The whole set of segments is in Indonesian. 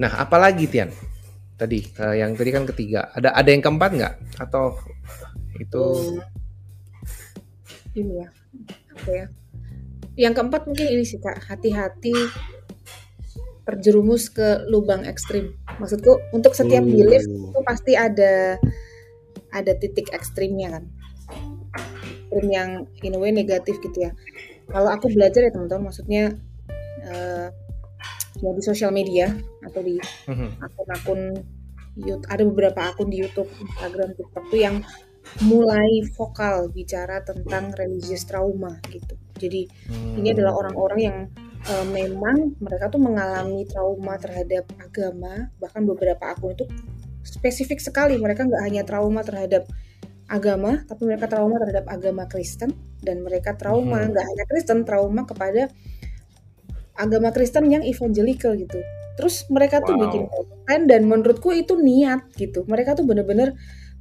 Nah, apalagi Tian? Tadi uh, yang tadi kan ketiga. Ada ada yang keempat nggak? Atau itu Hmm, ini ya. Apa ya? Yang keempat mungkin ini sih Kak, hati-hati terjerumus ke lubang ekstrim. Maksudku untuk setiap belief Uh. itu pasti ada ada titik ekstrimnya kan. Ekstrim yang in a way negatif gitu ya. Kalau aku belajar ya teman-teman, maksudnya eh, ya di sosial media atau di Mhm. akun-akun YouTube ada beberapa akun di YouTube, Instagram, TikTok tuh yang mulai vokal bicara tentang religious trauma gitu. Jadi ini Hmm. adalah orang-orang yang eh, memang mereka tuh mengalami trauma terhadap agama, bahkan beberapa akun itu spesifik sekali mereka nggak hanya trauma terhadap agama, tapi mereka trauma terhadap agama Kristen dan mereka trauma Mhm. nggak hanya Kristen, trauma kepada agama Kristen yang evangelical gitu. Terus mereka tuh Wow. bikin konten dan menurutku itu niat gitu. Mereka tuh bener-bener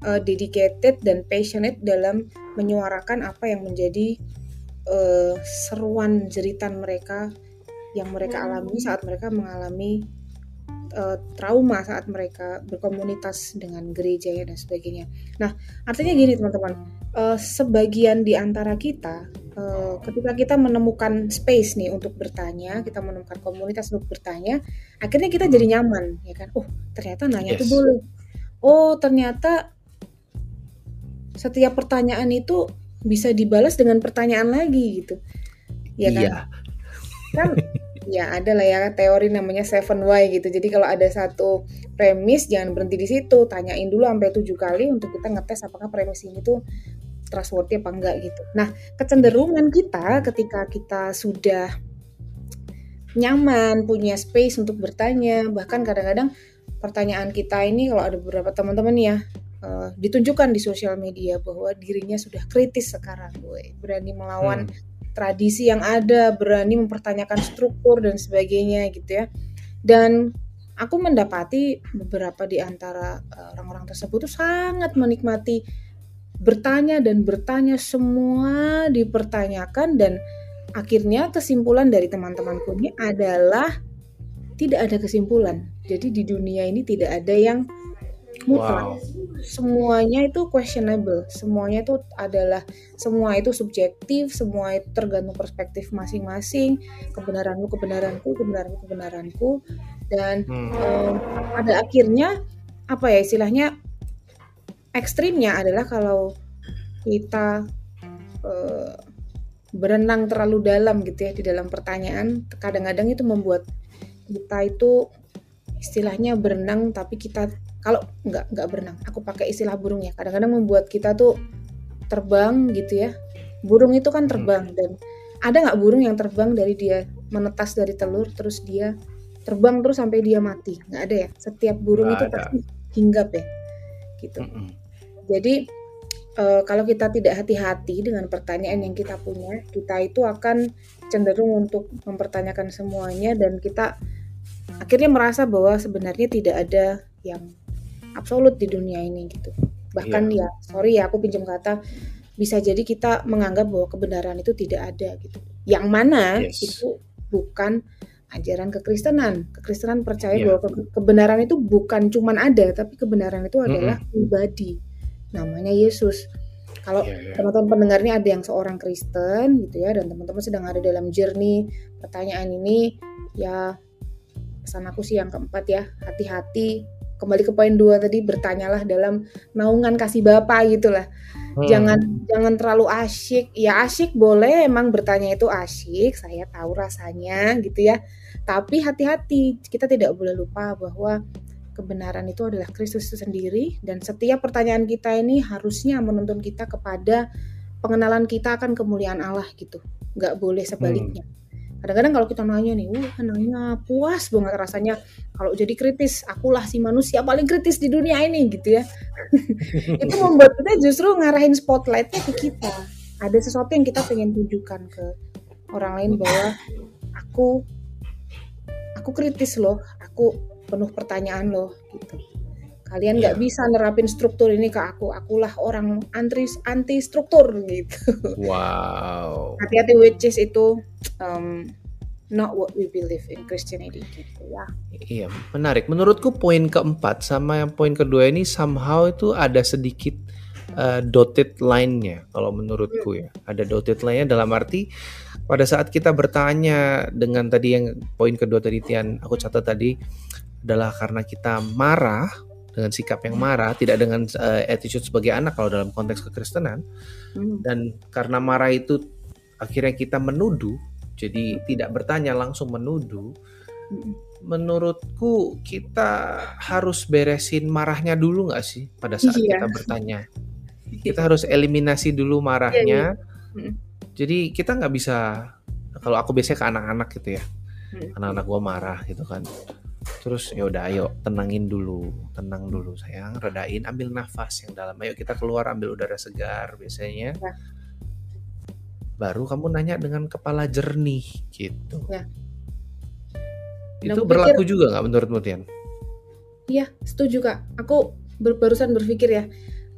uh, dedicated dan passionate dalam menyuarakan apa yang menjadi uh, seruan jeritan mereka yang mereka alami saat mereka mengalami uh, trauma saat mereka berkomunitas dengan gereja ya dan sebagainya. Nah, artinya gini teman-teman, uh, sebagian di antara kita uh, ketika kita menemukan space nih untuk bertanya, kita menemukan komunitas untuk bertanya, akhirnya kita jadi nyaman, ya kan? Oh, ternyata nanya Yes. tuh boleh. Oh, ternyata setiap pertanyaan itu bisa dibalas dengan pertanyaan lagi gitu. Ya kan? Iya. kan ya ada lah ya teori namanya seven why gitu. Jadi kalau ada satu premis jangan berhenti di situ. Tanyain dulu sampai tujuh kali untuk kita ngetes apakah premis ini tuh trustworthy apa enggak gitu. Nah kecenderungan kita ketika kita sudah nyaman punya space untuk bertanya bahkan kadang-kadang pertanyaan kita ini kalau ada beberapa teman-teman ya eh, ditunjukkan di sosial media bahwa dirinya sudah kritis sekarang gue berani melawan Hmm. Tradisi yang ada, berani mempertanyakan struktur dan sebagainya gitu ya. Dan aku mendapati beberapa di antara uh, orang-orang tersebut tuh sangat menikmati bertanya dan bertanya semua dipertanyakan dan akhirnya kesimpulan dari teman-temanku ini adalah tidak ada kesimpulan. Jadi di dunia ini tidak ada yang mutlak Wow. semuanya itu questionable, semuanya itu adalah semua itu subjektif, semua itu tergantung perspektif masing-masing, kebenaranmu kebenaranku, kebenaranku kebenaranku, dan Hmm. em, pada akhirnya apa ya istilahnya ekstrimnya adalah kalau kita eh, berenang terlalu dalam gitu ya di dalam pertanyaan, kadang-kadang itu membuat kita itu istilahnya berenang tapi kita kalau nggak nggak berenang aku pakai istilah burung ya. Kadang-kadang membuat kita tuh terbang gitu ya. Burung itu kan terbang dan ada nggak burung yang terbang dari dia menetas dari telur terus dia terbang terus sampai dia mati? Nggak ada ya? Setiap burung Nggak itu ada. pasti hinggap ya gitu. Mm-mm. jadi eh, kalau kita tidak hati-hati dengan pertanyaan yang kita punya, kita itu akan cenderung untuk mempertanyakan semuanya dan kita akhirnya merasa bahwa sebenarnya tidak ada yang absolut di dunia ini gitu. Bahkan ya, sorry ya aku pinjam kata bisa jadi kita menganggap bahwa kebenaran itu tidak ada gitu. Yang mana Yes. itu bukan ajaran kekristenan. Kekristenan percaya Iya. bahwa ke- kebenaran itu bukan cuman ada, tapi kebenaran itu adalah pribadi. Namanya Yesus. Kalau Iya, iya. teman-teman pendengar ini ada yang seorang Kristen gitu ya dan teman-teman sedang ada dalam journey pertanyaan ini ya pesan aku sih yang keempat ya hati-hati kembali ke poin dua tadi bertanyalah dalam naungan kasih Bapa gitulah. Hmm. jangan jangan terlalu asyik. Ya asyik boleh emang bertanya itu asyik saya tahu rasanya gitu ya. Tapi hati-hati kita tidak boleh lupa bahwa kebenaran itu adalah Kristus itu sendiri dan setiap pertanyaan kita ini harusnya menuntun kita kepada pengenalan kita akan kemuliaan Allah gitu. Nggak boleh sebaliknya kadang-kadang kalau kita nanya nih wah nanya puas banget rasanya. Kalau jadi kritis akulah si manusia paling kritis di dunia ini gitu ya. Itu membuat kita justru ngarahin spotlightnya ke kita. Ada sesuatu yang kita pengen tunjukkan ke orang lain bahwa aku aku kritis loh aku penuh pertanyaan loh gitu kalian nggak Iya. bisa nerapin struktur ini ke aku akulah orang anti anti struktur gitu Wow. hati-hati which is itu em, not what we believe in Christianity gitu ya. Iya, menarik. Menurutku poin keempat sama yang poin kedua ini somehow itu ada sedikit uh, dotted line-nya kalau menurutku ya. Ada dotted line-nya dalam arti pada saat kita bertanya dengan tadi yang poin kedua tadi Tian aku catat tadi adalah karena kita marah dengan sikap yang marah, tidak dengan uh, attitude sebagai anak kalau dalam konteks kekristenan. Hmm. Dan karena marah itu akhirnya kita menuduh jadi tidak bertanya langsung menuduh menurutku kita harus beresin marahnya dulu nggak sih pada saat iya. kita bertanya kita harus eliminasi dulu marahnya iya, iya. jadi kita nggak bisa kalau aku biasanya ke anak-anak gitu ya anak-anak gua marah gitu kan terus ya udah ayo tenangin dulu tenang dulu sayang redain ambil nafas yang dalam ayo kita keluar ambil udara segar biasanya ya baru kamu nanya dengan kepala jernih gitu. Ya. Itu berlaku pikir, juga nggak menurut Tian? Iya, setuju kak. Aku ber barusan berpikir ya,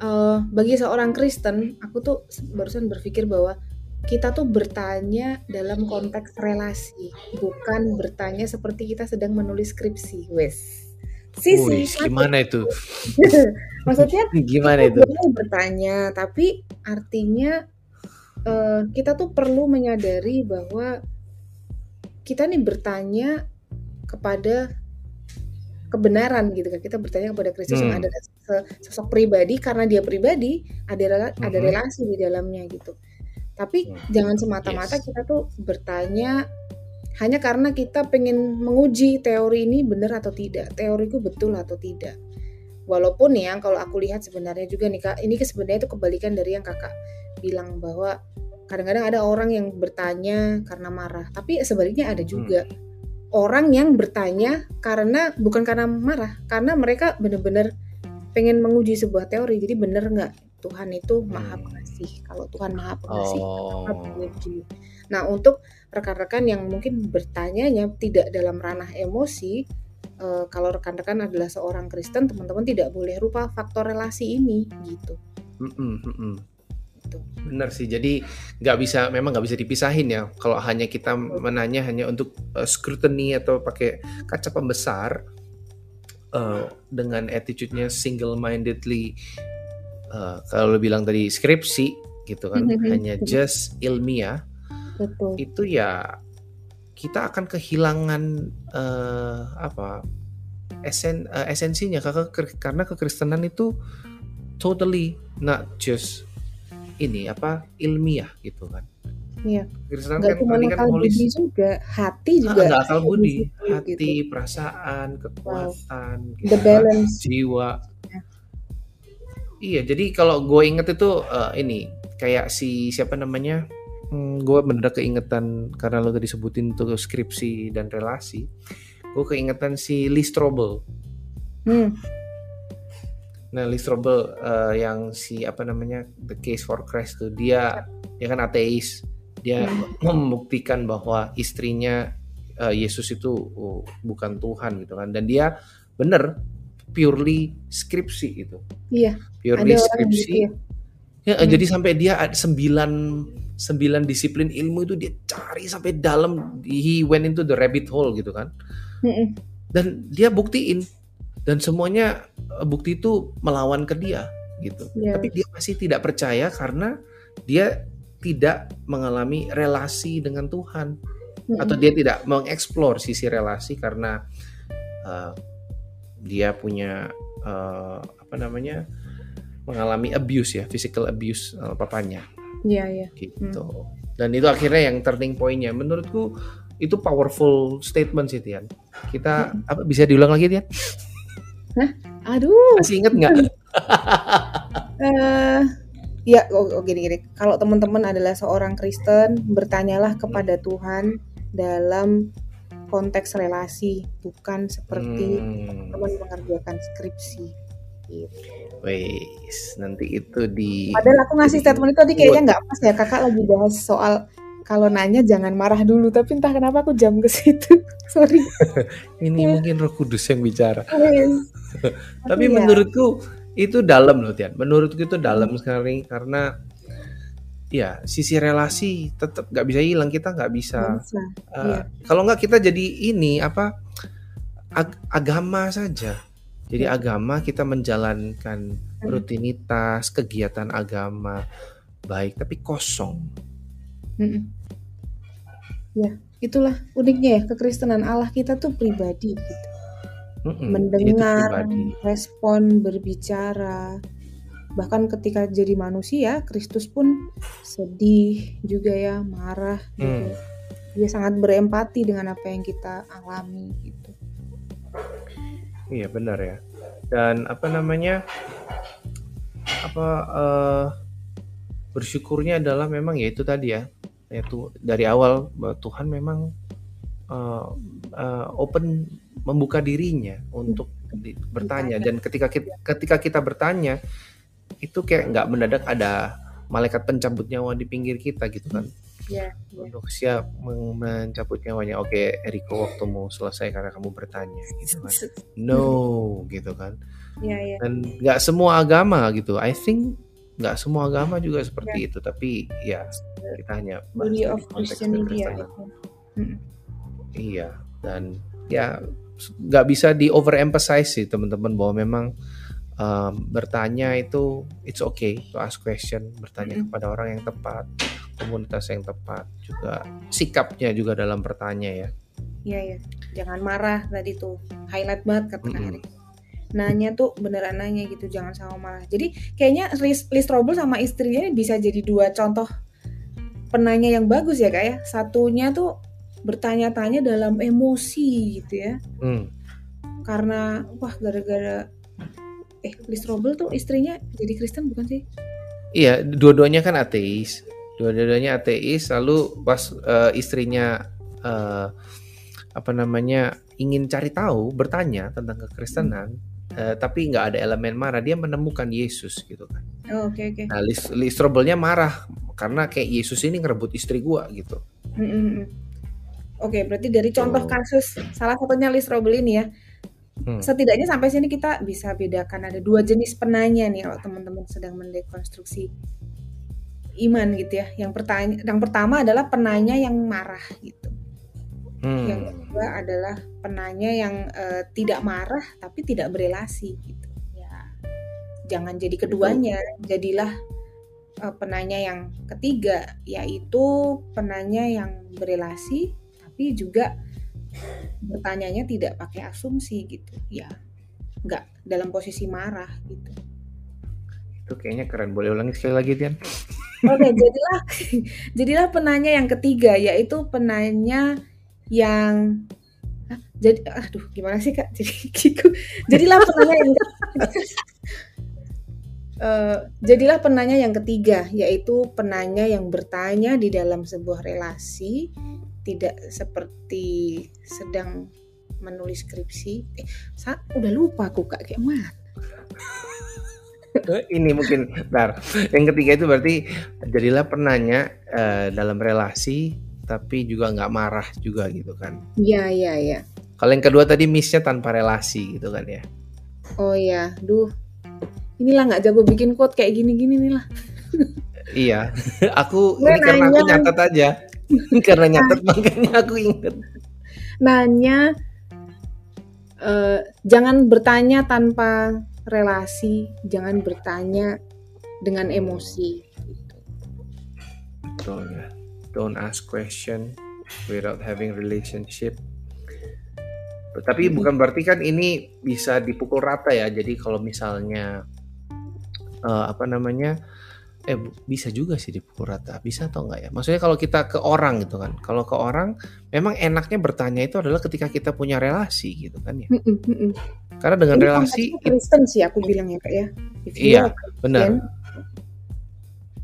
uh, bagi seorang Kristen, aku tuh barusan berpikir bahwa kita tuh bertanya dalam konteks relasi, bukan bertanya seperti kita sedang menulis skripsi, wes. Sisi, gimana itu? Maksudnya gimana itu? Bertanya, tapi artinya uh, kita tuh perlu menyadari bahwa kita nih bertanya kepada kebenaran gitu kan kita bertanya kepada Kristus hmm. yang ada sosok pribadi karena dia pribadi ada ada hmm. relasi di dalamnya gitu tapi hmm. jangan semata-mata yes. kita tuh bertanya hanya karena kita pengen menguji teori ini benar atau tidak teoriku betul atau tidak walaupun ya kalau aku lihat sebenarnya juga nih kak ini sebenarnya itu kebalikan dari yang kakak bilang bahwa kadang-kadang ada orang yang bertanya karena marah, tapi sebaliknya ada juga hmm. orang yang bertanya karena bukan karena marah, karena mereka benar-benar pengen menguji sebuah teori. Jadi benar nggak Tuhan itu maha hmm. pengasih? Kalau Tuhan maha pengasih, oh. penguji. Nah untuk rekan-rekan yang mungkin bertanyanya tidak dalam ranah emosi, uh, kalau rekan-rekan adalah seorang Kristen, teman-teman tidak boleh lupa faktor relasi ini gitu. Mm -mm, gitu. Benar sih. Jadi nggak bisa, memang nggak bisa dipisahin ya. Kalau hanya kita menanya hanya untuk uh, scrutiny atau pakai kaca pembesar uh, dengan attitude-nya single-mindedly, uh, kalau bilang tadi skripsi gitu kan, hanya just ilmiah, Betul. itu ya kita akan kehilangan uh, apa esen uh, esensinya karena kekristenan itu totally not just ini apa ilmiah gitu kan. Iya. Kristen kan cuma kan budi juga, hati juga. Enggak akal budi, hati, gitu. perasaan, kekuatan, wow. gitu, the kan, balance, jiwa. Ya. Iya, jadi kalau gue inget itu uh, ini kayak si siapa namanya? Hmm, gue bener keingetan karena lo tadi sebutin tuh skripsi dan relasi. Gue keingetan si Lee Strobel. Hmm Nah, Lee Strobel uh, yang si apa namanya The Case for Christ tuh dia dia kan ateis. Dia hmm. membuktikan bahwa istrinya uh, Yesus itu uh, bukan Tuhan gitu kan dan dia bener purely skripsi itu. Iya. Purely skripsi. Gitu ya, ya hmm. jadi sampai dia ada sembilan sembilan disiplin ilmu itu dia cari sampai dalam he went into the rabbit hole gitu kan. Hmm. Dan dia buktiin dan semuanya eh, bukti itu melawan ke dia gitu. Yeah. Tapi dia masih tidak percaya karena dia tidak mengalami relasi dengan Tuhan mm-hmm. atau dia tidak mengeksplor sisi relasi karena uh, dia punya uh, apa namanya mengalami abuse ya, physical abuse uh, papanya. Iya, yeah, iya. Yeah. Gitu. Mm. Dan itu akhirnya yang turning pointnya menurutku itu powerful statement sih Tian. Kita apa bisa diulang lagi Tian? Hah? Aduh. Masih inget nggak? uh, ya, oh, oh gini-gini. Kalau teman-teman adalah seorang Kristen, bertanyalah kepada Tuhan dalam konteks relasi, bukan seperti hmm. teman mengerjakan skripsi. Gitu. Wes, nanti itu di. Padahal aku ngasih statement itu tadi kayaknya nggak pas ya. Kakak lagi bahas soal kalau nanya jangan marah dulu tapi entah kenapa aku jam ke situ sorry ini ya. mungkin Roh Kudus yang bicara yes. tapi ya. menurutku itu dalam loh Tian menurutku itu dalam sekali karena ya sisi relasi tetap nggak bisa hilang kita nggak bisa, bisa. Uh, iya. kalau nggak kita jadi ini apa ag agama saja jadi ya. agama kita menjalankan hmm. rutinitas kegiatan agama baik tapi kosong hmm. ya itulah uniknya ya kekristenan Allah kita tuh pribadi gitu mm -mm, mendengar respon berbicara bahkan ketika jadi manusia Kristus pun sedih juga ya marah gitu hmm. dia sangat berempati dengan apa yang kita alami gitu. Iya benar ya. Dan apa namanya apa uh, bersyukurnya adalah memang ya itu tadi ya yaitu dari awal Tuhan memang uh, uh, open membuka dirinya untuk bertanya. Dan ketika kita, ketika kita bertanya itu kayak nggak mendadak ada malaikat pencabut nyawa di pinggir kita gitu kan. Yeah, yeah. untuk siap mencabut nyawanya. Oke okay, Eriko waktumu selesai karena kamu bertanya gitu kan. No gitu kan. Yeah, yeah. dan nggak semua agama gitu. I think nggak semua agama juga seperti yeah. itu. Tapi ya kita hanya bahas of Christian media iya dan ya nggak bisa di overemphasize sih teman-teman bahwa memang um, bertanya itu it's okay to ask question bertanya mm -hmm. kepada orang yang tepat komunitas yang tepat juga sikapnya juga dalam bertanya ya. Iya ya jangan marah tadi tuh. Highlight banget kata mm -hmm. Erik. Nanya tuh beneran nanya gitu jangan sama marah. Jadi kayaknya Liz Trouble sama istrinya bisa jadi dua contoh penanya yang bagus ya kak ya. Satunya tuh bertanya-tanya dalam emosi gitu ya. Mm. karena wah gara-gara eh Liz Robel tuh istrinya jadi Kristen bukan sih? Iya, dua-duanya kan ateis. Dua-duanya ateis, lalu pas uh, istrinya uh, apa namanya ingin cari tahu, bertanya tentang kekristenan, hmm. uh, tapi nggak ada elemen marah, dia menemukan Yesus gitu kan. Oh, oke okay, oke. Okay. Nah, Liz, Liz Robelnya marah karena kayak Yesus ini ngerebut istri gua gitu. Mm -mm. Oke, okay, berarti dari contoh oh. kasus salah satunya Liz Robel ini ya Hmm. Setidaknya sampai sini kita bisa bedakan ada dua jenis penanya nih kalau teman-teman sedang mendekonstruksi iman gitu ya. Yang pertanya yang pertama adalah penanya yang marah gitu. Hmm. Yang kedua adalah penanya yang uh, tidak marah tapi tidak berelasi gitu. Ya. Jangan jadi keduanya, jadilah uh, penanya yang ketiga yaitu penanya yang berelasi tapi juga bertanyanya tidak pakai asumsi gitu. Ya nggak dalam posisi marah gitu. Itu kayaknya keren. Boleh ulangi sekali lagi Tian? Oke jadilah jadilah penanya yang ketiga yaitu penanya yang jadi aduh gimana sih kak? Jadi kiku jadilah penanya yang uh, jadilah penanya yang ketiga yaitu penanya yang bertanya di dalam sebuah relasi tidak seperti sedang menulis skripsi. Eh, saat udah lupa aku kak kayak mana? Eh, ini mungkin, bentar. Yang ketiga itu berarti jadilah penanya uh, dalam relasi, tapi juga nggak marah juga gitu kan? Iya iya iya. Kalau yang kedua tadi missnya tanpa relasi gitu kan ya? Oh iya, duh. Inilah nggak jago bikin quote kayak gini-gini nih lah. iya, aku ini karena aku nyatet aja. Karena nyatet nah. makanya aku inget. Nanya uh, jangan bertanya tanpa relasi, jangan bertanya dengan emosi. Betul ya. Don't ask question without having relationship. Tapi bukan berarti kan ini bisa dipukul rata ya. Jadi kalau misalnya uh, apa namanya eh bisa juga sih dipukul rata. Bisa atau enggak ya? Maksudnya kalau kita ke orang gitu kan. Kalau ke orang memang enaknya bertanya itu adalah ketika kita punya relasi gitu kan ya. Karena dengan Ini relasi Kristen sih aku bilang ya kak ya. Iya benar.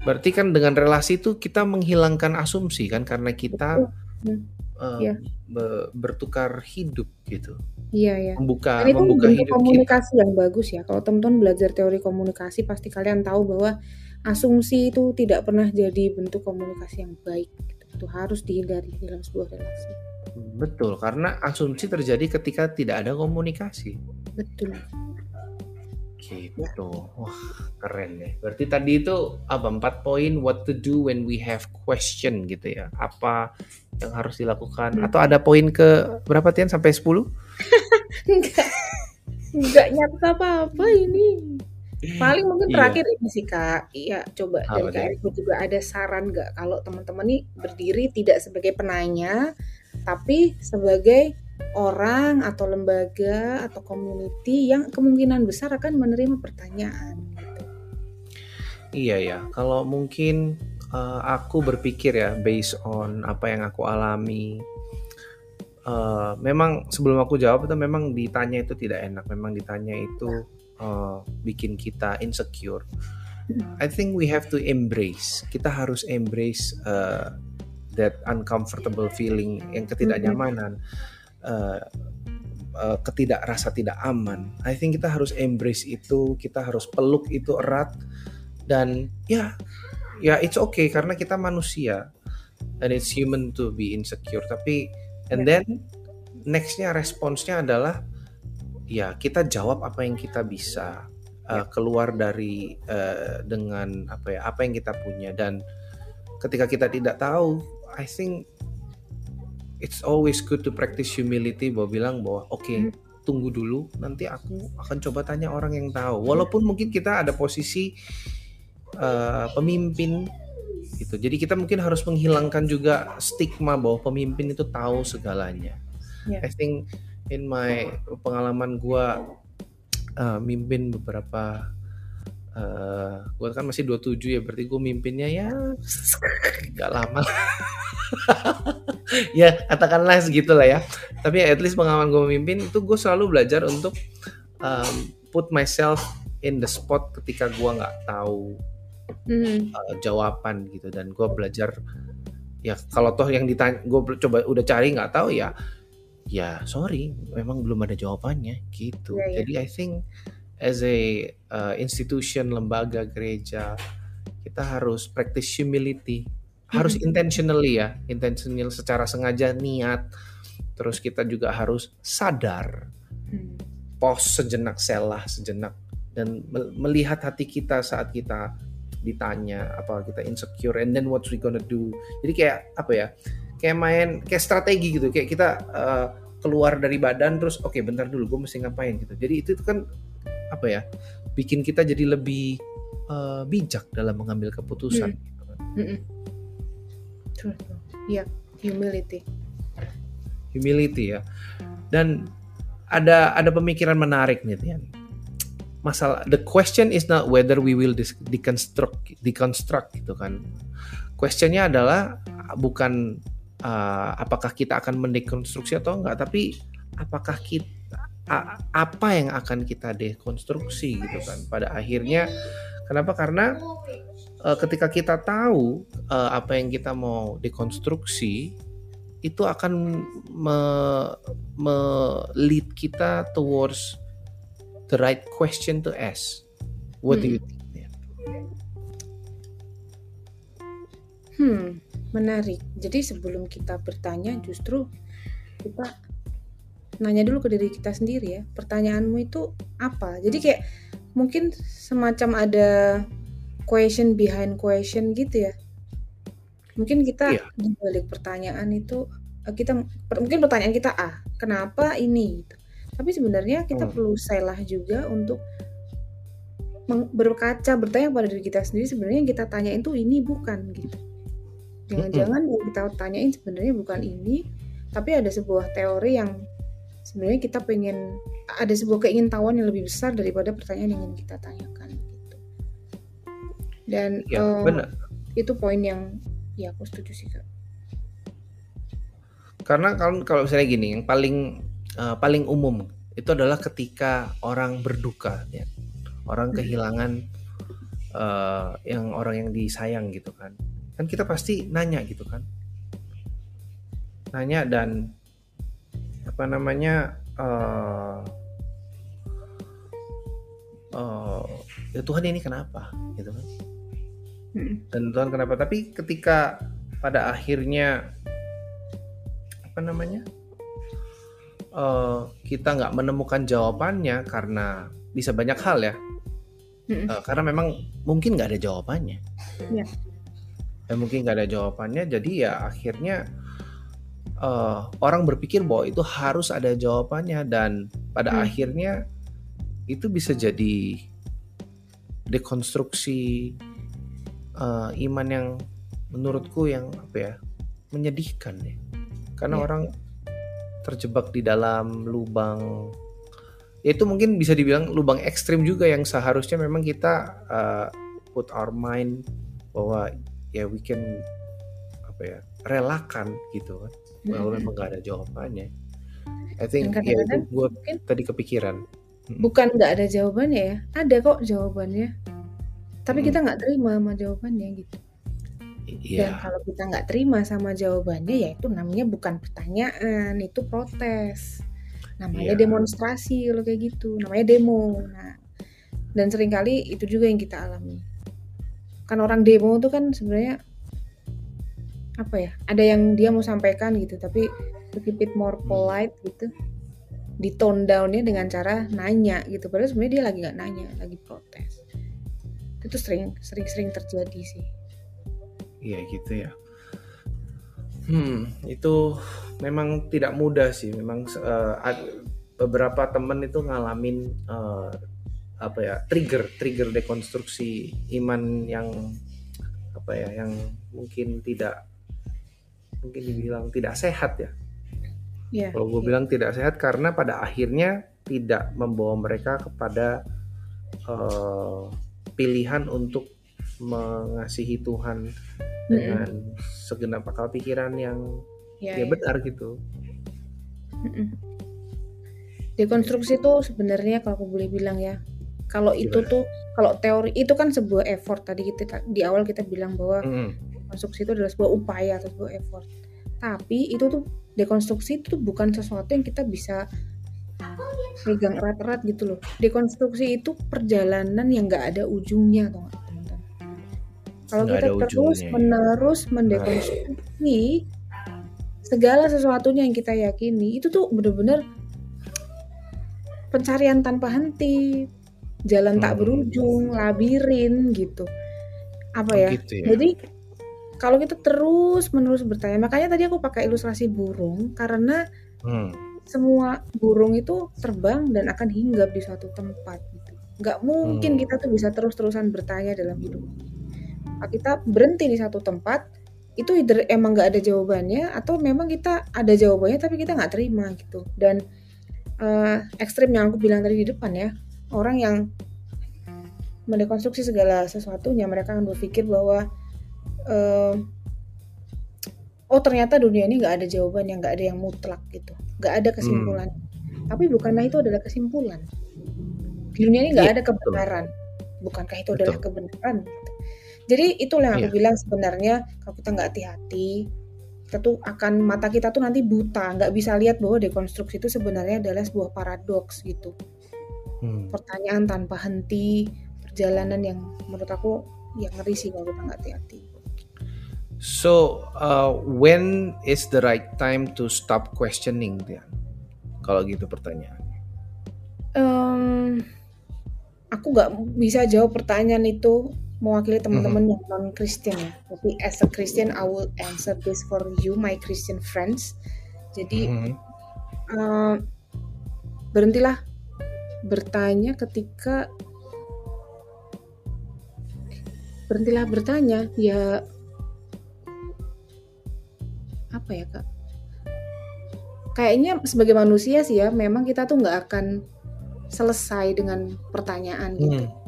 berarti kan dengan relasi itu kita menghilangkan asumsi kan karena kita uh, ya. bertukar hidup gitu. Iya ya. Membuka Dan itu membuka hidup komunikasi kita. yang bagus ya. Kalau teman-teman belajar teori komunikasi pasti kalian tahu bahwa asumsi itu tidak pernah jadi bentuk komunikasi yang baik gitu. itu harus dihindari dalam sebuah relasi betul karena asumsi terjadi ketika tidak ada komunikasi betul Gitu. Wah, keren ya. Berarti tadi itu apa empat poin what to do when we have question gitu ya. Apa yang harus dilakukan? Hmm. Atau ada poin ke berapa Tian sampai 10? Enggak. Enggak nyatet apa-apa ini. Paling mungkin Iya. terakhir ini sih Kak. Iya, coba Apa dari Kak juga ada saran nggak kalau teman-teman nih berdiri tidak sebagai penanya, tapi sebagai orang atau lembaga atau community yang kemungkinan besar akan menerima pertanyaan. gitu. Iya ya. Kalau mungkin eh, aku berpikir ya based on apa yang aku alami. eh, memang sebelum aku jawab itu memang ditanya itu tidak enak. Memang ditanya itu eh, bikin kita insecure. I think we have to embrace. Kita harus embrace uh, that uncomfortable feeling, yang ketidaknyamanan, uh, uh, ketidak rasa tidak aman. I think kita harus embrace itu. Kita harus peluk itu erat dan ya, ya it's okay karena kita manusia and it's human to be insecure. Tapi and then nextnya responsnya adalah ya kita jawab apa yang kita bisa uh, keluar dari uh, dengan apa ya apa yang kita punya. Dan ketika kita tidak tahu I think it's always good to practice humility. Bahwa bilang bahwa oke Hmm. tunggu dulu nanti aku akan coba tanya orang yang tahu. Walaupun mungkin kita ada posisi uh, pemimpin gitu. Jadi kita mungkin harus menghilangkan juga stigma bahwa pemimpin itu tahu segalanya. Ya. I think in my pengalaman gua uh, mimpin beberapa uh, gua kan masih 27 ya berarti gue mimpinnya ya nggak lama ya katakanlah segitu lah ya. Tapi at least pengalaman gue memimpin itu gue selalu belajar untuk um, put myself in the spot ketika gua nggak tahu Hmm. uh, jawaban gitu. Dan gue belajar ya kalau toh yang ditanya gue coba udah cari nggak tahu ya ya sorry memang belum ada jawabannya gitu Iya, iya. jadi I think as a uh, institution lembaga gereja kita harus practice humility harus Mhm. intentionally ya intentional secara sengaja niat terus kita juga harus sadar Hmm. pause sejenak selah sejenak dan mel- melihat hati kita saat kita ditanya apa kita insecure and then what we gonna do jadi kayak apa ya kayak main kayak strategi gitu kayak kita uh, keluar dari badan terus oke bentar dulu gue mesti ngapain gitu jadi itu kan apa ya bikin kita jadi lebih uh, bijak dalam mengambil keputusan Hmm. gitu kan. True, true. Iya, humility. humility ya dan ada ada pemikiran menarik nih Tian masalah the question is not whether we will deconstruct deconstruct gitu kan questionnya adalah bukan uh, apakah kita akan mendekonstruksi atau enggak tapi apakah kita a- apa yang akan kita dekonstruksi gitu kan pada akhirnya kenapa karena uh, ketika kita tahu uh, apa yang kita mau dekonstruksi itu akan me, me- lead kita towards the right question to ask. What do you think? Tian? Hmm, menarik. Jadi sebelum kita bertanya justru kita nanya dulu ke diri kita sendiri ya. Pertanyaanmu itu apa? Jadi kayak mungkin semacam ada question behind question gitu ya. Mungkin kita Iya. di balik pertanyaan itu eh, kita per- mungkin pertanyaan kita A, kenapa ini? gitu. Tapi sebenarnya kita Hmm. perlu selah juga untuk berkaca bertanya pada diri kita sendiri sebenarnya yang kita tanyain tuh ini bukan gitu. Jangan-jangan yang kita tanyain sebenarnya bukan ini, tapi ada sebuah teori yang sebenarnya kita pengen ada sebuah keingintahuan yang lebih besar daripada pertanyaan yang ingin kita tanyakan gitu. Dan Ya, eh, benar. itu poin yang ya aku setuju sih kak. Karena kalau kalau misalnya gini, yang paling uh, paling umum itu adalah ketika orang berduka, ya. orang kehilangan uh, yang orang yang disayang gitu kan. Kan kita pasti nanya gitu kan, nanya dan apa namanya uh, uh, ya Tuhan ini kenapa gitu kan? Mm-mm. dan Tuhan kenapa tapi ketika pada akhirnya apa namanya eh, kita nggak menemukan jawabannya karena bisa banyak hal ya Mm uh, karena memang mungkin nggak ada jawabannya. Ya. Ya, mungkin nggak ada jawabannya, jadi ya akhirnya uh, orang berpikir bahwa itu harus ada jawabannya dan pada hmm. akhirnya itu bisa jadi dekonstruksi uh, iman yang menurutku yang apa ya menyedihkan deh karena ya. orang terjebak di dalam lubang ya itu mungkin bisa dibilang lubang ekstrim juga yang seharusnya memang kita uh, put our mind bahwa ya we can apa ya relakan gitu kan kalau memang nggak ada jawabannya I think ya itu gue tadi kepikiran bukan nggak ada jawabannya ya ada kok jawabannya tapi hmm. kita nggak terima sama jawabannya gitu Yeah. Dan kalau kita nggak terima sama jawabannya, ya itu namanya bukan pertanyaan, itu protes. Namanya yeah. demonstrasi kalau kayak gitu, namanya demo. Nah, dan sering kali itu juga yang kita alami. Kan orang demo itu kan sebenarnya apa ya? Ada yang dia mau sampaikan gitu, tapi to keep it more hmm. polite gitu, di tone downnya dengan cara nanya gitu. Padahal sebenarnya dia lagi nggak nanya, lagi protes. Itu sering sering-sering terjadi sih. Iya gitu ya. Hmm, itu memang tidak mudah sih. Memang uh, beberapa temen itu ngalamin uh, apa ya trigger trigger dekonstruksi iman yang apa ya yang mungkin tidak mungkin dibilang tidak sehat ya. Yeah, Kalau gue yeah. bilang tidak sehat karena pada akhirnya tidak membawa mereka kepada uh, pilihan untuk mengasihi Tuhan mm-hmm. dengan segenap akal pikiran yang ya, ya, ya. benar gitu. Mm-mm. Dekonstruksi itu sebenarnya kalau aku boleh bilang ya, kalau itu tuh kalau teori itu kan sebuah effort tadi kita di awal kita bilang bahwa mm-hmm. dekonstruksi itu adalah sebuah upaya atau sebuah effort. Tapi itu tuh dekonstruksi itu tuh bukan sesuatu yang kita bisa pegang erat-erat gitu loh. Dekonstruksi itu perjalanan yang nggak ada ujungnya, atau kalau kita terus ya. menerus mendekonstruksi segala sesuatunya yang kita yakini itu tuh bener-bener pencarian tanpa henti, jalan hmm. tak berujung, labirin gitu. Apa ya? Gitu ya? Jadi kalau kita terus menerus bertanya, makanya tadi aku pakai ilustrasi burung karena hmm. semua burung itu terbang dan akan hinggap di suatu tempat gitu. Gak mungkin hmm. kita tuh bisa terus-terusan bertanya dalam hidup kita berhenti di satu tempat itu either emang nggak ada jawabannya atau memang kita ada jawabannya tapi kita nggak terima gitu dan uh, ekstrim yang aku bilang tadi di depan ya orang yang mendekonstruksi segala sesuatunya mereka akan berpikir bahwa uh, oh ternyata dunia ini nggak ada jawaban yang nggak ada yang mutlak gitu nggak ada kesimpulan hmm. tapi bukanlah itu adalah kesimpulan di dunia ini nggak ya, ada kebenaran betul. bukankah itu betul. adalah kebenaran gitu. Jadi itulah yang aku yeah. bilang sebenarnya kalau kita nggak hati-hati, kita tuh akan mata kita tuh nanti buta, nggak bisa lihat bahwa dekonstruksi itu sebenarnya adalah sebuah paradoks gitu. Hmm. Pertanyaan tanpa henti, perjalanan yang menurut aku yang ngeri sih kalau kita nggak hati-hati. So, uh, when is the right time to stop questioning, Tian? Kalau gitu pertanyaannya. Um, aku nggak bisa jawab pertanyaan itu mewakili teman-teman mm -hmm. yang non Kristen ya. Tapi as a Christian, I will answer this for you, my Christian friends. Jadi mm -hmm. uh, berhentilah bertanya ketika berhentilah bertanya ya apa ya kak kayaknya sebagai manusia sih ya memang kita tuh nggak akan selesai dengan pertanyaan gitu hmm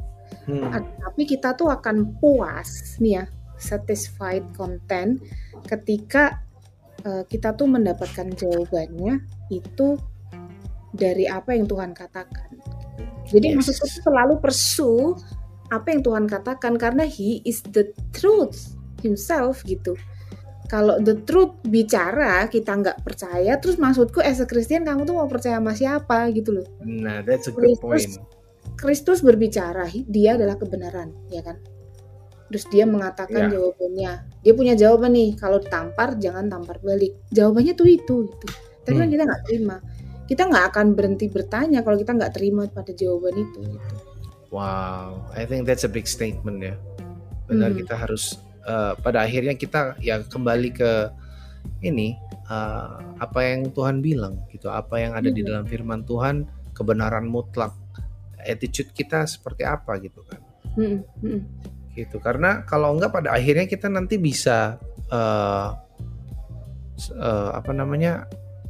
Hmm. Tapi kita tuh akan puas nih ya, satisfied content ketika uh, kita tuh mendapatkan jawabannya itu dari apa yang Tuhan katakan. Jadi yes. maksudku selalu persu apa yang Tuhan katakan karena He is the truth himself gitu. Kalau the truth bicara kita nggak percaya, terus maksudku as a Christian kamu tuh mau percaya sama siapa gitu loh. Nah, that's a good point Kristus berbicara, dia adalah kebenaran, ya kan? Terus dia mengatakan ya. jawabannya. Dia punya jawaban nih, kalau ditampar jangan tampar balik. Jawabannya tuh itu gitu. Tapi kan hmm. kan kita nggak terima. Kita nggak akan berhenti bertanya kalau kita nggak terima pada jawaban itu gitu. Wow, I think that's a big statement ya. Benar Hmm. kita harus uh, pada akhirnya kita ya kembali ke ini uh, apa yang Tuhan bilang gitu, apa yang ada di Iya. dalam firman Tuhan, kebenaran mutlak. Attitude kita seperti apa gitu kan. Mhm, mhm. Gitu. Karena kalau enggak pada akhirnya kita nanti bisa uh, uh, apa namanya?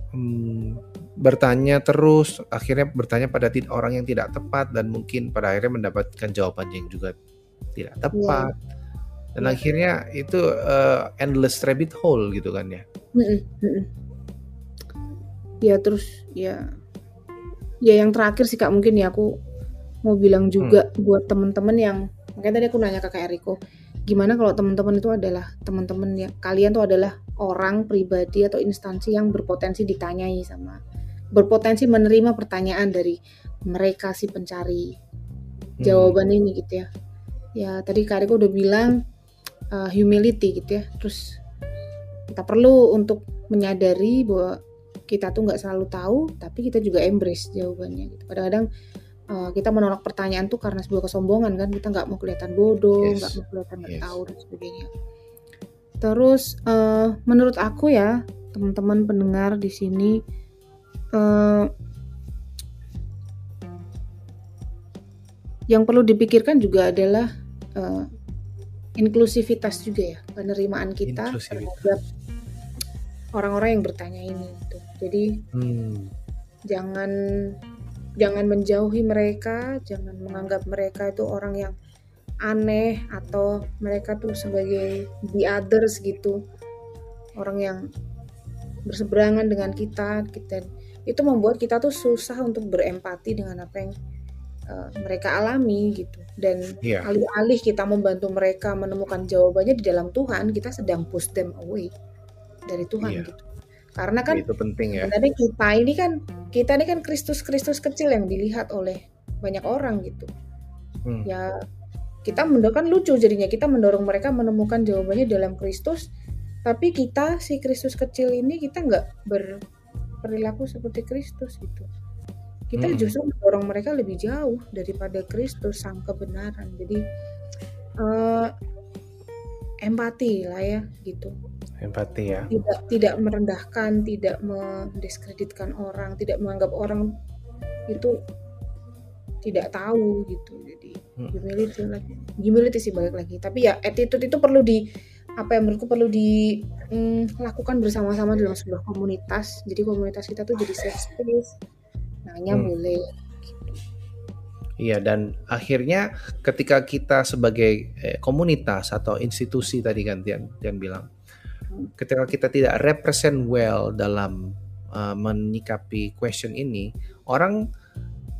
hmm, bertanya terus akhirnya bertanya pada orang yang tidak tepat dan mungkin pada akhirnya mendapatkan jawaban yang juga tidak Iya. tepat dan Iya. akhirnya itu uh, endless rabbit hole gitu kan ya Mhm, mhm. Ya terus ya ya yang terakhir sih Kak mungkin ya aku mau bilang juga buat temen-temen yang makanya tadi aku nanya ke Kak Eriko gimana kalau teman-teman itu adalah teman-teman ya kalian tuh adalah orang pribadi atau instansi yang berpotensi ditanyai sama berpotensi menerima pertanyaan dari mereka si pencari Hmm. jawaban ini gitu ya ya tadi Kak Eriko udah bilang uh, humility gitu ya terus kita perlu untuk menyadari bahwa kita tuh nggak selalu tahu tapi kita juga embrace jawabannya gitu kadang-kadang uh, kita menolak pertanyaan tuh karena sebuah kesombongan kan kita nggak mau kelihatan bodoh Yes. nggak mau kelihatan nggak Yes. tahu dan sebagainya terus uh, menurut aku ya teman-teman pendengar di sini uh, yang perlu dipikirkan juga adalah uh, inklusivitas juga ya penerimaan kita Inklusivitas. terhadap orang-orang yang bertanya ini gitu. Jadi Hmm. jangan jangan menjauhi mereka, jangan menganggap mereka itu orang yang aneh atau mereka tuh sebagai the others gitu. Orang yang berseberangan dengan kita kita itu membuat kita tuh susah untuk berempati dengan apa yang uh, mereka alami gitu dan Iya. alih-alih kita membantu mereka menemukan jawabannya di dalam Tuhan kita sedang push them away dari Tuhan Iya. gitu karena kan itu penting ya sebenarnya kita ini kan kita ini kan Kristus Kristus kecil yang dilihat oleh banyak orang gitu Hmm. ya kita mendorong kan lucu jadinya kita mendorong mereka menemukan jawabannya dalam Kristus tapi kita si Kristus kecil ini kita nggak berperilaku seperti Kristus gitu kita Hmm. justru mendorong mereka lebih jauh daripada Kristus sang kebenaran. Jadi eh, empati lah ya gitu. Empati ya. Tidak tidak merendahkan tidak mendiskreditkan orang tidak menganggap orang itu tidak tahu gitu. Jadi Hmm. humility lagi humility sih balik lagi. Tapi ya attitude itu perlu di apa yang menurutku perlu dilakukan bersama-sama dalam sebuah komunitas. Jadi komunitas kita tuh jadi safe space. Nanya Hmm. boleh. Iya dan akhirnya ketika kita sebagai eh, komunitas atau institusi tadi kan Tian, Tian bilang, ketika kita tidak represent well dalam uh, menyikapi question ini, orang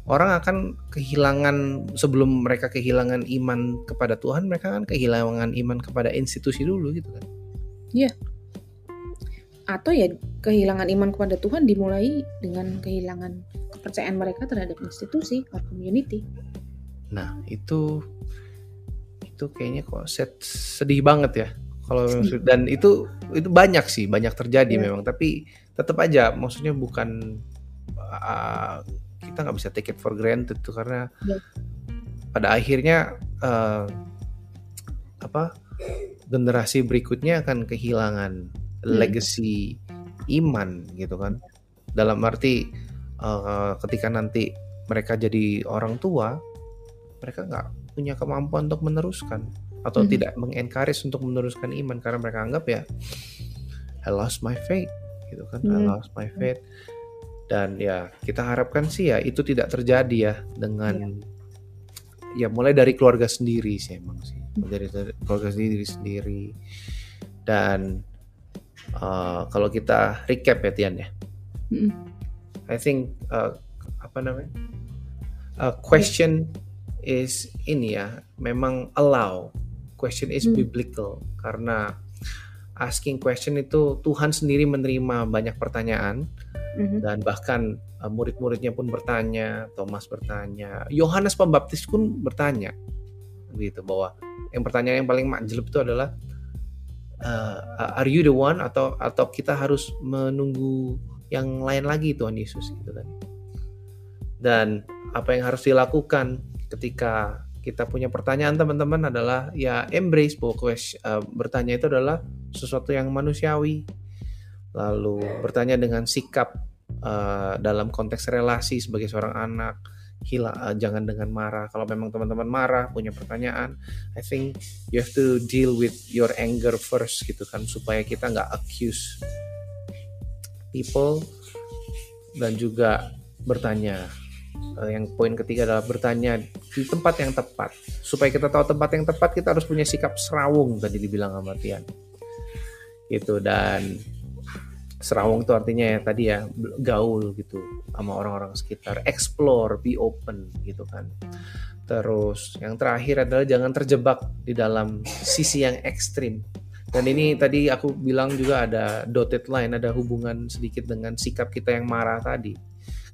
orang akan kehilangan sebelum mereka kehilangan iman kepada Tuhan, mereka kan kehilangan iman kepada institusi dulu gitu kan. atau ya kehilangan iman kepada Tuhan dimulai dengan kehilangan kepercayaan mereka terhadap institusi or community. Nah itu itu kayaknya kok set, sedih banget ya. Kalau dan itu itu banyak sih banyak terjadi Iya. memang. Tapi tetap aja maksudnya bukan uh, kita nggak bisa take it for granted tuh karena Iya. pada akhirnya uh, apa generasi berikutnya akan kehilangan Hmm. legacy iman gitu kan dalam arti uh, ketika nanti mereka jadi orang tua mereka nggak punya kemampuan untuk meneruskan atau Mhm. tidak mengencourage untuk meneruskan iman karena mereka anggap ya I lost my faith gitu kan I Mhm. lost my faith dan ya kita harapkan sih ya itu tidak terjadi ya dengan ya mulai dari keluarga sendiri sih emang sih. Dari, dari keluarga sendiri sendiri. Dan uh, kalau kita recap ya Tian ya. Mm-mm. I think uh, apa namanya? Uh, question is ini ya memang allow. Question is Hmm. biblical. Karena asking question itu Tuhan sendiri menerima banyak pertanyaan Mhm. dan bahkan uh, murid-muridnya pun bertanya Thomas bertanya Yohanes Pembaptis pun bertanya gitu bahwa yang pertanyaan yang paling manjelep itu adalah uh, are you the one? Atau atau kita harus menunggu yang lain lagi Tuhan Yesus gitu kan. Dan apa yang harus dilakukan ketika kita punya pertanyaan teman-teman adalah ya embrace bahwa uh, bertanya itu adalah sesuatu yang manusiawi lalu bertanya dengan sikap uh, dalam konteks relasi sebagai seorang anak hilang uh, jangan dengan marah kalau memang teman-teman marah punya pertanyaan I think you have to deal with your anger first gitu kan supaya kita nggak accuse people dan juga bertanya uh, yang poin ketiga adalah bertanya di tempat yang tepat. Supaya kita tahu tempat yang tepat, kita harus punya sikap serawung tadi dibilang sama Tian. Gitu dan serawung itu artinya ya tadi ya gaul gitu sama orang-orang sekitar, explore, be open gitu kan. Terus yang terakhir adalah jangan terjebak di dalam sisi yang ekstrim. Dan ini tadi aku bilang juga ada dotted line, ada hubungan sedikit dengan sikap kita yang marah tadi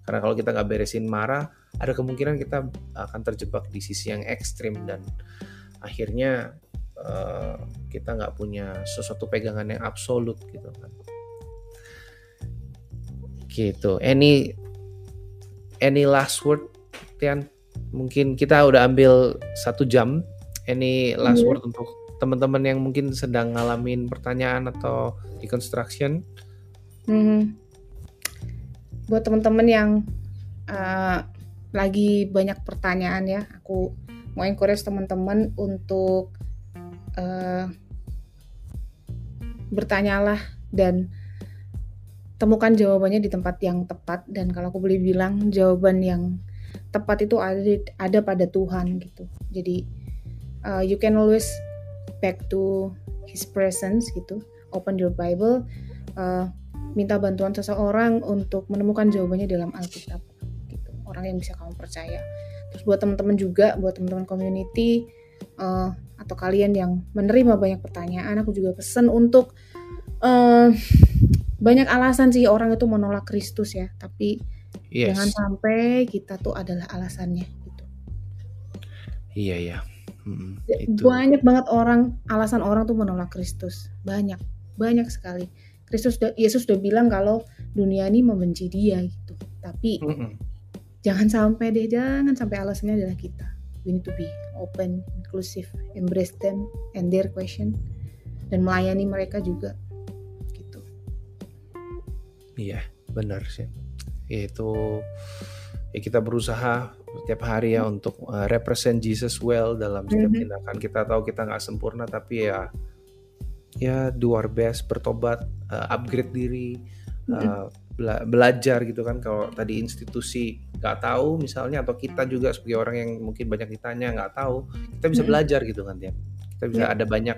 karena kalau kita nggak beresin marah, ada kemungkinan kita akan terjebak di sisi yang ekstrim dan akhirnya uh, kita nggak punya sesuatu pegangan yang absolut gitu kan. Gitu. Any any last word, Tian? Mungkin kita udah ambil satu jam. Any last yeah. word untuk teman-teman yang mungkin sedang ngalamin pertanyaan atau deconstruction? Hmm buat teman-teman yang uh, lagi banyak pertanyaan ya, aku mau encourage teman-teman untuk uh, bertanyalah dan temukan jawabannya di tempat yang tepat dan kalau aku boleh bilang jawaban yang tepat itu ada ada pada Tuhan gitu. Jadi uh, you can always back to His presence gitu. Open your Bible. Uh, minta bantuan seseorang untuk menemukan jawabannya dalam Alkitab gitu orang yang bisa kamu percaya terus buat teman-teman juga buat teman-teman community uh, atau kalian yang menerima banyak pertanyaan aku juga pesen untuk uh, banyak alasan sih orang itu menolak Kristus ya tapi yes. jangan sampai kita tuh adalah alasannya gitu iya ya hmm, itu. banyak banget orang alasan orang tuh menolak Kristus banyak banyak sekali Kristus Yesus sudah bilang kalau dunia ini membenci dia gitu. Tapi mm -mm. jangan sampai deh, jangan sampai alasannya adalah kita. We need to be open, inclusive, embrace them and their question dan melayani mereka juga. Iya, benar sih. Itu ya kita berusaha setiap hari ya untuk uh, represent Jesus well dalam setiap mm -hmm. tindakan. Kita tahu kita nggak sempurna tapi ya ya do our best bertobat uh, upgrade diri uh, bela belajar gitu kan. Kalau tadi institusi nggak tahu misalnya atau kita juga sebagai orang yang mungkin banyak ditanya nggak tahu kita bisa belajar gitu kan ya kita bisa ada banyak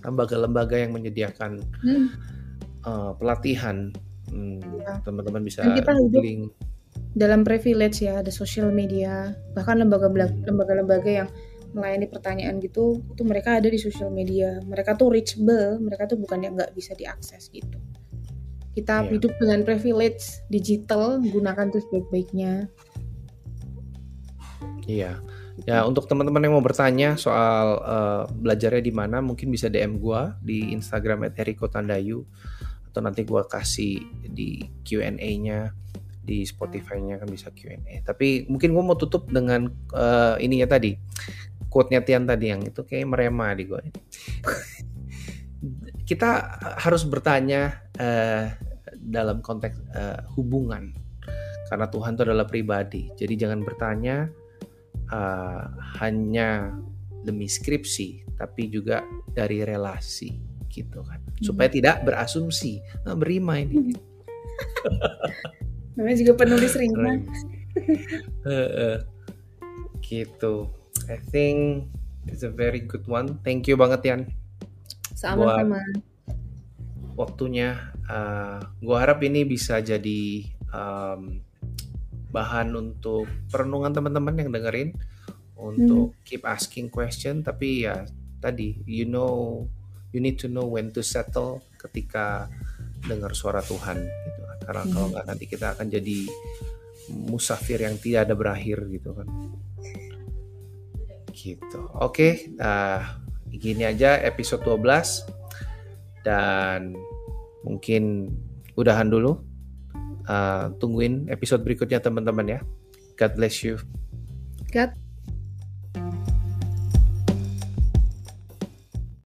lembaga-lembaga yang menyediakan uh, pelatihan hmm, ya. teman-teman bisa kita googling dalam privilege ya ada social media bahkan lembaga-lembaga yang melayani pertanyaan gitu itu mereka ada di sosial media. Mereka tuh reachable mereka tuh bukan yang nggak bisa diakses gitu. Kita yeah. hidup dengan privilege digital gunakan terus baik-baiknya. Iya. Ya untuk teman-teman yang mau bertanya soal uh, belajarnya di mana mungkin bisa DM gua di Instagram @eriko_tandayu atau nanti gua kasih di Q&A-nya di Spotify-nya kan bisa Q&A. Tapi mungkin gue mau tutup dengan uh, ininya tadi quote-nya Tian tadi yang itu kayak merema di gue. Kita harus bertanya uh, dalam konteks uh, hubungan karena Tuhan itu adalah pribadi. Jadi jangan bertanya uh, hanya demi skripsi, tapi juga dari relasi gitu kan. Hmm. Supaya tidak berasumsi, nah, berima ini. Namanya juga penulis ringan. gitu. I think it's a very good one. Thank you banget Yan. Sama-sama. Waktunya, uh, gue harap ini bisa jadi um, bahan untuk perenungan teman-teman yang dengerin untuk hmm. keep asking question. Tapi ya tadi, you know, you need to know when to settle ketika dengar suara Tuhan gitu kan. Karena hmm. kalau nggak nanti kita akan jadi musafir yang tidak ada berakhir gitu kan gitu. Oke, okay, uh, gini aja episode 12 dan mungkin udahan dulu. Uh, tungguin episode berikutnya teman-teman ya. God bless you. God